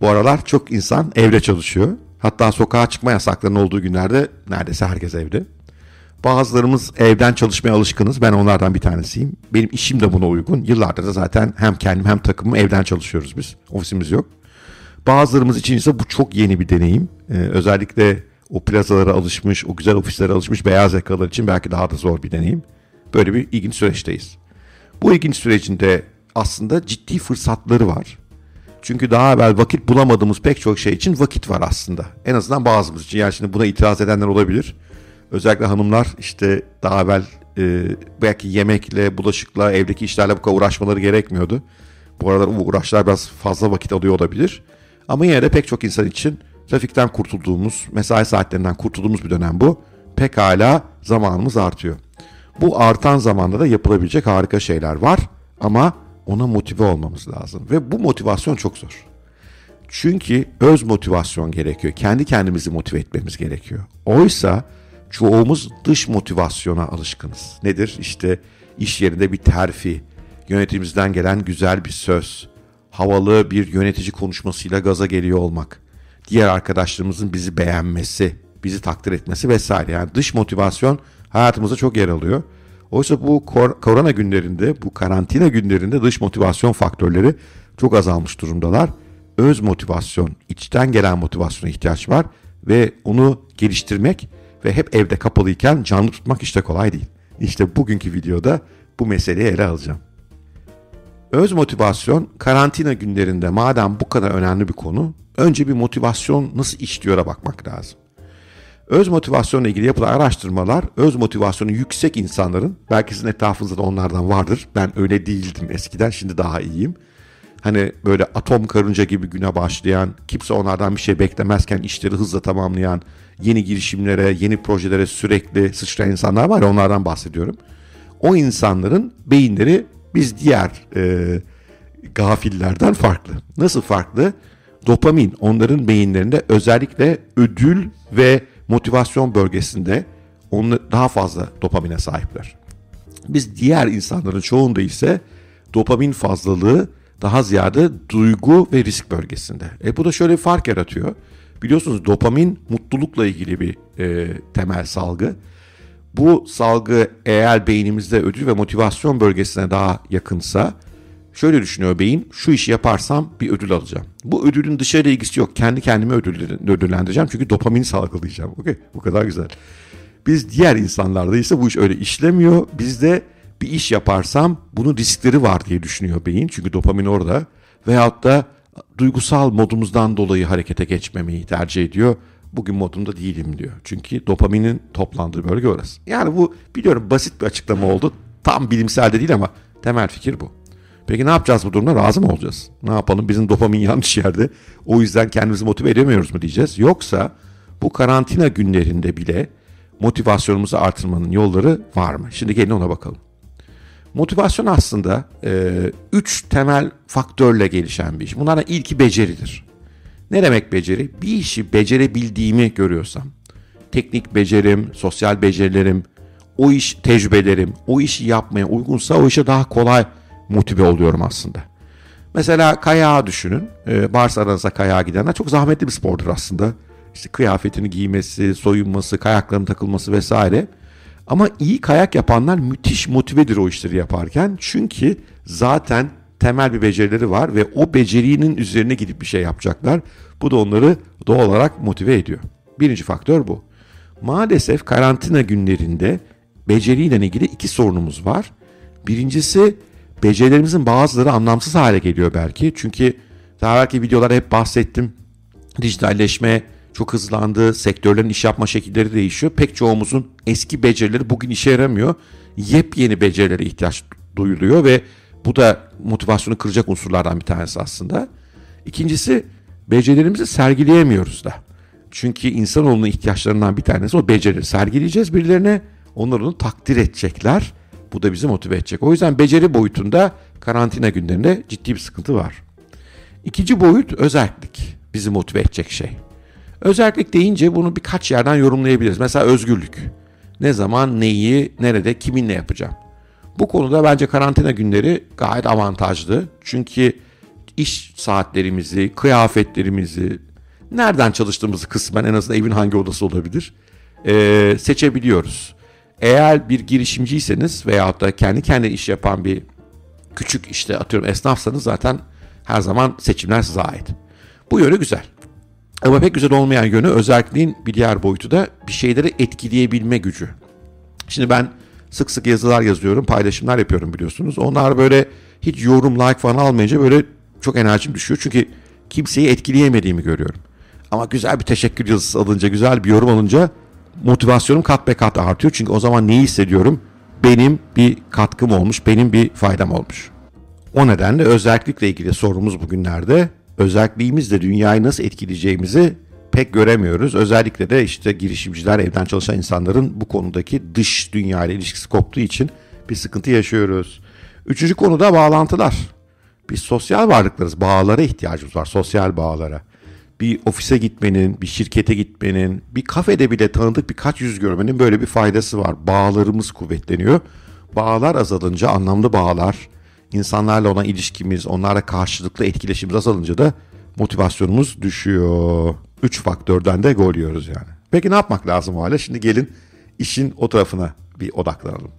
Bu aralar çok insan evde çalışıyor. Hatta sokağa çıkma yasaklarının olduğu günlerde neredeyse herkes evde. Bazılarımız evden çalışmaya alışkınız. Ben onlardan bir tanesiyim. Benim işim de buna uygun. Yıllardır da zaten hem kendim hem takımım evden çalışıyoruz biz. Ofisimiz yok. Bazılarımız için ise bu çok yeni bir deneyim. Ee, özellikle o plazalara alışmış, o güzel ofislere alışmış beyaz yakalılar için belki daha da zor bir deneyim. Böyle bir ilginç süreçteyiz. Bu ilginç sürecinde aslında ciddi fırsatları var. Çünkü daha evvel vakit bulamadığımız pek çok şey için vakit var aslında. En azından bazımız için. Yani şimdi buna itiraz edenler olabilir. Özellikle hanımlar işte daha evvel e, belki yemekle, bulaşıkla, evdeki işlerle bu kadar uğraşmaları gerekmiyordu. Bu aralar uğraşlar biraz fazla vakit alıyor olabilir. Ama yine de pek çok insan için trafikten kurtulduğumuz, mesai saatlerinden kurtulduğumuz bir dönem bu. Pekala zamanımız artıyor. Bu artan zamanda da yapılabilecek harika şeyler var ama ona motive olmamız lazım. Ve bu motivasyon çok zor. Çünkü öz motivasyon gerekiyor. Kendi kendimizi motive etmemiz gerekiyor. Oysa çoğumuz dış motivasyona alışkınız. Nedir? İşte iş yerinde bir terfi, yönetimimizden gelen güzel bir söz, havalı bir yönetici konuşmasıyla gaza geliyor olmak, diğer arkadaşlarımızın bizi beğenmesi, bizi takdir etmesi vesaire. Yani dış motivasyon hayatımızda çok yer alıyor. Oysa bu kor- korona günlerinde, bu karantina günlerinde dış motivasyon faktörleri çok azalmış durumdalar. Öz motivasyon, içten gelen motivasyona ihtiyaç var ve onu geliştirmek ve hep evde kapalıyken canlı tutmak işte kolay değil. İşte bugünkü videoda bu meseleyi ele alacağım. Öz motivasyon karantina günlerinde madem bu kadar önemli bir konu, önce bir motivasyon nasıl işliyor'a bakmak lazım. Öz motivasyonla ilgili yapılan araştırmalar öz motivasyonu yüksek insanların, belki sizin etrafınızda da onlardan vardır. Ben öyle değildim eskiden, şimdi daha iyiyim. Hani böyle atom karınca gibi güne başlayan, kimse onlardan bir şey beklemezken işleri hızla tamamlayan, yeni girişimlere, yeni projelere sürekli sıçrayan insanlar var ya onlardan bahsediyorum. O insanların beyinleri biz diğer e, gafillerden farklı. Nasıl farklı? Dopamin onların beyinlerinde özellikle ödül ve motivasyon bölgesinde onu daha fazla dopamine sahipler. Biz diğer insanların çoğunda ise dopamin fazlalığı daha ziyade duygu ve risk bölgesinde. E bu da şöyle bir fark yaratıyor. Biliyorsunuz dopamin mutlulukla ilgili bir e, temel salgı. Bu salgı eğer beynimizde ödül ve motivasyon bölgesine daha yakınsa şöyle düşünüyor beyin şu işi yaparsam bir ödül alacağım. Bu ödülün dışarıya ilgisi yok. Kendi kendime ödül, ödüllendireceğim çünkü dopamini salgılayacağım. Okey bu kadar güzel. Biz diğer insanlarda ise bu iş öyle işlemiyor. Bizde bir iş yaparsam bunun riskleri var diye düşünüyor beyin. Çünkü dopamin orada. Veyahut da duygusal modumuzdan dolayı harekete geçmemeyi tercih ediyor. Bugün modumda değilim diyor. Çünkü dopaminin toplandığı bölge orası. Yani bu biliyorum basit bir açıklama oldu. Tam bilimsel de değil ama temel fikir bu. Peki ne yapacağız bu durumda? Razı mı olacağız? Ne yapalım? Bizim dopamin yanlış yerde. O yüzden kendimizi motive edemiyoruz mu diyeceğiz. Yoksa bu karantina günlerinde bile motivasyonumuzu artırmanın yolları var mı? Şimdi gelin ona bakalım. Motivasyon aslında e, üç temel faktörle gelişen bir iş. Bunlardan ilki beceridir. Ne demek beceri? Bir işi becerebildiğimi görüyorsam, teknik becerim, sosyal becerilerim, o iş tecrübelerim, o işi yapmaya uygunsa o işe daha kolay motive oluyorum aslında. Mesela kayağı düşünün. Ee, varsa aranızda kayağa gidenler çok zahmetli bir spordur aslında. İşte kıyafetini giymesi, soyunması, kayaklarının takılması vesaire. Ama iyi kayak yapanlar müthiş motivedir o işleri yaparken. Çünkü zaten temel bir becerileri var ve o becerinin üzerine gidip bir şey yapacaklar. Bu da onları doğal olarak motive ediyor. Birinci faktör bu. Maalesef karantina günlerinde beceriyle ilgili iki sorunumuz var. Birincisi becerilerimizin bazıları anlamsız hale geliyor belki. Çünkü daha belki videolarda hep bahsettim. Dijitalleşme çok hızlandı. Sektörlerin iş yapma şekilleri değişiyor. Pek çoğumuzun eski becerileri bugün işe yaramıyor. Yepyeni becerilere ihtiyaç duyuluyor ve bu da motivasyonu kıracak unsurlardan bir tanesi aslında. İkincisi becerilerimizi sergileyemiyoruz da. Çünkü insanoğlunun ihtiyaçlarından bir tanesi o beceri. Sergileyeceğiz birilerine, onlar onu takdir edecekler. Bu da bizi motive edecek. O yüzden beceri boyutunda karantina günlerinde ciddi bir sıkıntı var. İkinci boyut özellik. Bizi motive edecek şey. Özellik deyince bunu birkaç yerden yorumlayabiliriz. Mesela özgürlük. Ne zaman, neyi, nerede, kiminle yapacağım. Bu konuda bence karantina günleri gayet avantajlı. Çünkü iş saatlerimizi, kıyafetlerimizi, nereden çalıştığımızı kısmen en azından evin hangi odası olabilir e, seçebiliyoruz. Eğer bir girişimciyseniz veyahut da kendi kendine iş yapan bir küçük işte atıyorum esnafsanız zaten her zaman seçimler size ait. Bu yönü güzel. Ama pek güzel olmayan yönü özelliğin bir diğer boyutu da bir şeyleri etkileyebilme gücü. Şimdi ben sık sık yazılar yazıyorum, paylaşımlar yapıyorum biliyorsunuz. Onlar böyle hiç yorum, like falan almayınca böyle çok enerjim düşüyor. Çünkü kimseyi etkileyemediğimi görüyorum. Ama güzel bir teşekkür yazısı alınca, güzel bir yorum alınca motivasyonum kat be kat artıyor. Çünkü o zaman neyi hissediyorum? Benim bir katkım olmuş, benim bir faydam olmuş. O nedenle özellikle ilgili sorumuz bugünlerde özelliğimizle dünyayı nasıl etkileyeceğimizi pek göremiyoruz. Özellikle de işte girişimciler, evden çalışan insanların bu konudaki dış dünya ile ilişkisi koptuğu için bir sıkıntı yaşıyoruz. Üçüncü konu da bağlantılar. Biz sosyal varlıklarız. Bağlara ihtiyacımız var. Sosyal bağlara. Bir ofise gitmenin, bir şirkete gitmenin, bir kafede bile tanıdık birkaç yüz görmenin böyle bir faydası var. Bağlarımız kuvvetleniyor. Bağlar azalınca anlamlı bağlar, insanlarla olan ilişkimiz, onlarla karşılıklı etkileşimimiz azalınca da motivasyonumuz düşüyor. Üç faktörden de gol yiyoruz yani. Peki ne yapmak lazım o hale? Şimdi gelin işin o tarafına bir odaklanalım.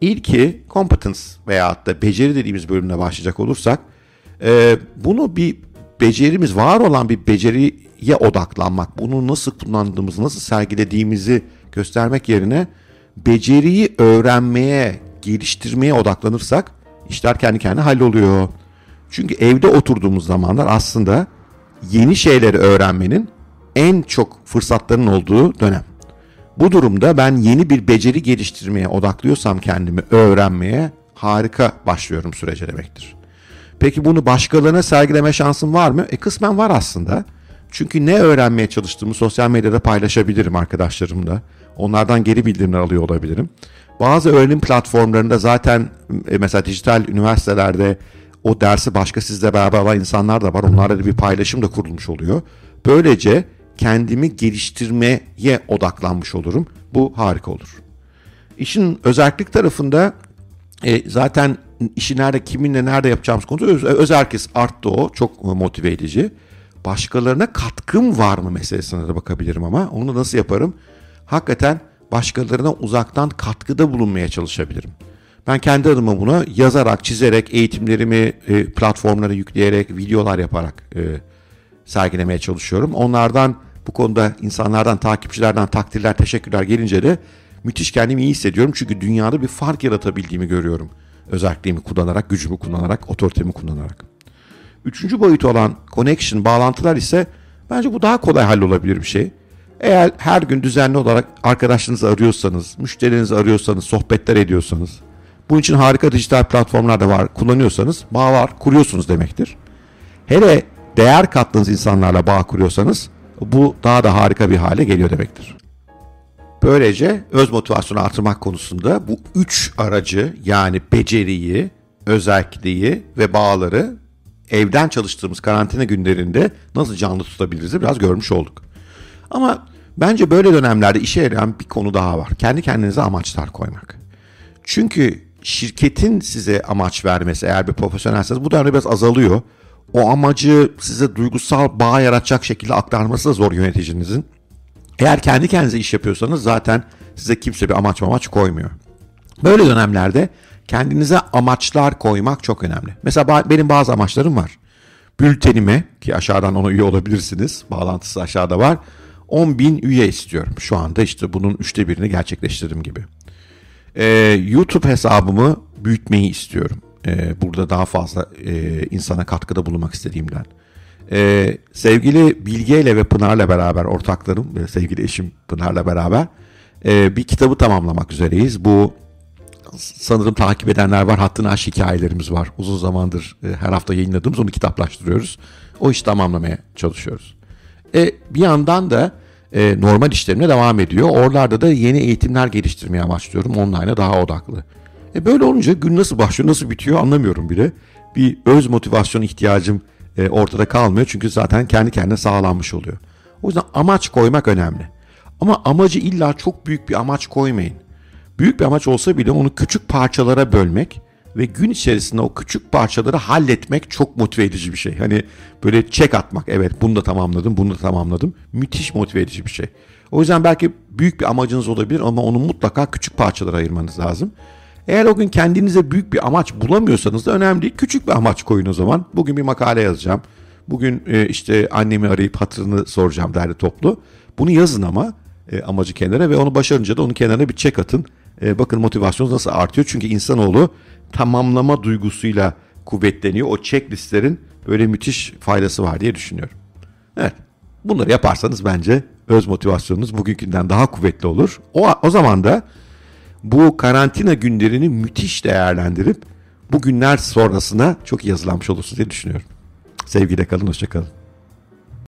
İlki competence veyahut da beceri dediğimiz bölümüne başlayacak olursak e, bunu bir becerimiz var olan bir beceriye odaklanmak, bunu nasıl kullandığımızı, nasıl sergilediğimizi göstermek yerine beceriyi öğrenmeye, geliştirmeye odaklanırsak işler kendi kendine halloluyor. Çünkü evde oturduğumuz zamanlar aslında yeni şeyleri öğrenmenin en çok fırsatların olduğu dönem. Bu durumda ben yeni bir beceri geliştirmeye odaklıyorsam kendimi öğrenmeye harika başlıyorum sürece demektir. Peki bunu başkalarına sergileme şansım var mı? E kısmen var aslında. Çünkü ne öğrenmeye çalıştığımı sosyal medyada paylaşabilirim arkadaşlarımla. Onlardan geri bildirimler alıyor olabilirim. Bazı öğrenim platformlarında zaten e, mesela dijital üniversitelerde o dersi başka sizle beraber alan insanlar da var. Onlarla da bir paylaşım da kurulmuş oluyor. Böylece kendimi geliştirmeye odaklanmış olurum. Bu harika olur. İşin özellik tarafında e, zaten işi nerede, kiminle, nerede yapacağımız konusu öz, öz herkes arttı o. Çok motive edici. Başkalarına katkım var mı meselesine de bakabilirim ama onu nasıl yaparım? Hakikaten başkalarına uzaktan katkıda bulunmaya çalışabilirim. Ben kendi adıma buna yazarak, çizerek, eğitimlerimi e, platformlara yükleyerek, videolar yaparak e, sergilemeye çalışıyorum. Onlardan bu konuda insanlardan, takipçilerden takdirler, teşekkürler gelince de müthiş kendimi iyi hissediyorum. Çünkü dünyada bir fark yaratabildiğimi görüyorum. Özelliğimi kullanarak, gücümü kullanarak, otoritemi kullanarak. Üçüncü boyutu olan connection, bağlantılar ise bence bu daha kolay hallolabilir bir şey. Eğer her gün düzenli olarak arkadaşlarınızı arıyorsanız, müşterinizi arıyorsanız, sohbetler ediyorsanız, bunun için harika dijital platformlar da var, kullanıyorsanız bağ var, kuruyorsunuz demektir. Hele değer kattığınız insanlarla bağ kuruyorsanız bu daha da harika bir hale geliyor demektir. Böylece öz motivasyonu artırmak konusunda bu üç aracı yani beceriyi, özelliği ve bağları evden çalıştığımız karantina günlerinde nasıl canlı tutabiliriz biraz görmüş olduk. Ama bence böyle dönemlerde işe yarayan bir konu daha var. Kendi kendinize amaçlar koymak. Çünkü şirketin size amaç vermesi eğer bir profesyonelseniz bu dönemde biraz azalıyor. O amacı size duygusal bağ yaratacak şekilde aktarması da zor yöneticinizin. Eğer kendi kendinize iş yapıyorsanız zaten size kimse bir amaç amaç koymuyor. Böyle dönemlerde kendinize amaçlar koymak çok önemli. Mesela benim bazı amaçlarım var. Bültenime ki aşağıdan ona üye olabilirsiniz. Bağlantısı aşağıda var. 10 bin üye istiyorum. Şu anda işte bunun üçte birini gerçekleştirdim gibi. Ee, YouTube hesabımı büyütmeyi istiyorum. Ee, burada daha fazla e, insana katkıda bulunmak istediğimden. Ee, sevgili Bilge ile ve Pınar'la beraber ortaklarım ve sevgili eşim Pınar'la beraber e, bir kitabı tamamlamak üzereyiz. Bu sanırım takip edenler var. Hattın aşk hikayelerimiz var. Uzun zamandır e, her hafta yayınladığımız onu kitaplaştırıyoruz. O işi tamamlamaya çalışıyoruz. E, bir yandan da e, normal işlerine devam ediyor. Oralarda da yeni eğitimler geliştirmeye amaçlıyorum. Online'a daha odaklı. E, böyle olunca gün nasıl başlıyor, nasıl bitiyor anlamıyorum bile. Bir öz motivasyon ihtiyacım e, ortada kalmıyor. Çünkü zaten kendi kendine sağlanmış oluyor. O yüzden amaç koymak önemli. Ama amacı illa çok büyük bir amaç koymayın. Büyük bir amaç olsa bile onu küçük parçalara bölmek ve gün içerisinde o küçük parçaları halletmek çok motive edici bir şey. Hani böyle çek atmak evet bunu da tamamladım bunu da tamamladım müthiş motive edici bir şey. O yüzden belki büyük bir amacınız olabilir ama onu mutlaka küçük parçalara ayırmanız lazım. Eğer o gün kendinize büyük bir amaç bulamıyorsanız da önemli değil. Küçük bir amaç koyun o zaman. Bugün bir makale yazacağım. Bugün e, işte annemi arayıp hatırını soracağım derdi toplu. Bunu yazın ama e, amacı kenara ve onu başarınca da onun kenarına bir çek atın. E, bakın motivasyonunuz nasıl artıyor. Çünkü insanoğlu tamamlama duygusuyla kuvvetleniyor. O checklistlerin böyle müthiş faydası var diye düşünüyorum. Evet. Bunları yaparsanız bence öz motivasyonunuz bugünkünden daha kuvvetli olur. O, o zaman da bu karantina günlerini müthiş değerlendirip bu günler sonrasına çok iyi hazırlanmış olursunuz diye düşünüyorum. Sevgiyle kalın, hoşçakalın.